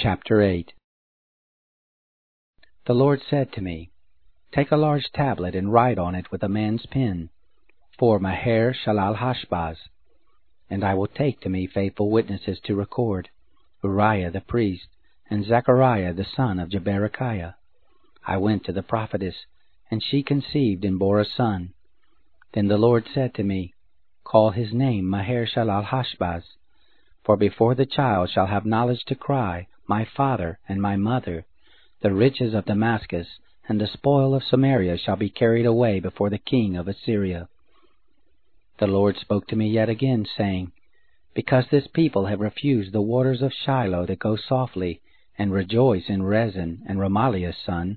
Chapter 8 The Lord said to me, Take a large tablet and write on it with a man's pen, for Maher Shalal Hashbaz. And I will take to me faithful witnesses to record, Uriah the priest, and Zechariah the son of Jeberechiah. I went to the prophetess, and she conceived and bore a son. Then the Lord said to me, Call his name Maher Shalal Hashbaz, for before the child shall have knowledge to cry, My father and my mother, the riches of Damascus and the spoil of Samaria shall be carried away before the king of Assyria. The Lord spoke to me yet again, saying, Because this people have refused the waters of Shiloah that go softly, and rejoice in Rezin and Remaliah's son,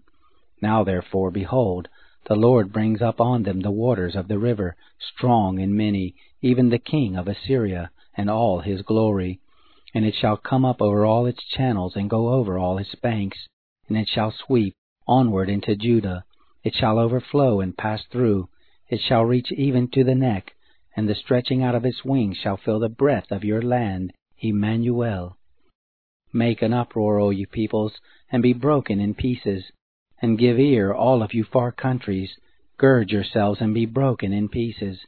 now therefore, behold, the Lord brings up on them the waters of the river, strong and many, even the king of Assyria, and all his glory. And it shall come up over all its channels, and go over all its banks, and it shall sweep onward into Judah. It shall overflow and pass through. It shall reach even to the neck, and the stretching out of its wings shall fill the breadth of your land, Immanuel. Make an uproar, O you peoples, and be broken in pieces and give ear, all of you far countries. Gird yourselves and be broken in pieces.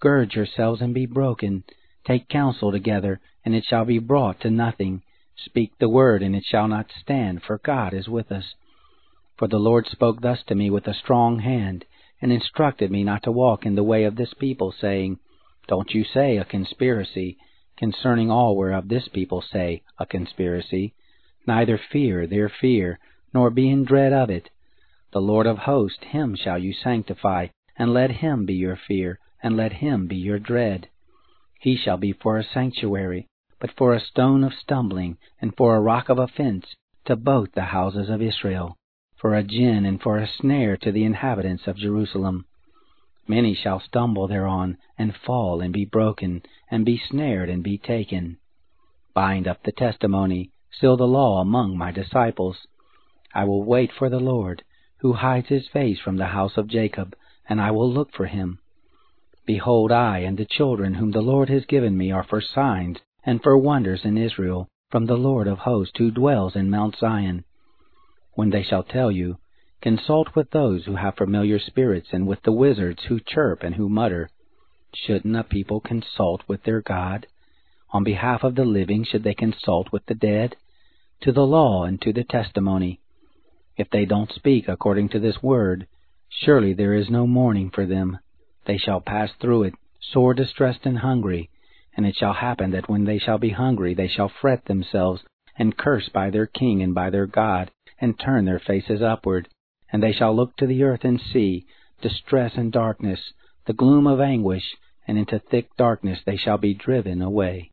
Gird yourselves and be broken. Take counsel together, and it shall be brought to nothing. Speak the word, and it shall not stand, for God is with us. For the Lord spoke thus to me with a strong hand, and instructed me not to walk in the way of this people, saying, Don't you say a conspiracy, concerning all whereof this people say a conspiracy, neither fear their fear, nor be in dread of it. The Lord of hosts, him shall you sanctify, and let him be your fear, and let him be your dread. He shall be for a sanctuary, but for a stone of stumbling, and for a rock of offense, to both the houses of Israel, for a gin and for a snare to the inhabitants of Jerusalem. Many shall stumble thereon, and fall, and be broken, and be snared, and be taken. Bind up the testimony, seal the law among my disciples. I will wait for the Lord who hides his face from the house of Jacob, and I will look for him. Behold, I and the children whom the Lord has given me are for signs and for wonders in Israel from the Lord of hosts who dwells in Mount Zion. When they shall tell you, consult with those who have familiar spirits and with the wizards who chirp and who mutter. Shouldn't a people consult with their God? On behalf of the living should they consult with the dead? To the law and to the testimony. If they don't speak according to this word, surely there is no morning for them. They shall pass through it, sore distressed and hungry. And it shall happen that when they shall be hungry, they shall fret themselves, and curse by their king and by their God, and turn their faces upward. And they shall look to the earth and see distress and darkness, the gloom of anguish, and into thick darkness they shall be driven away.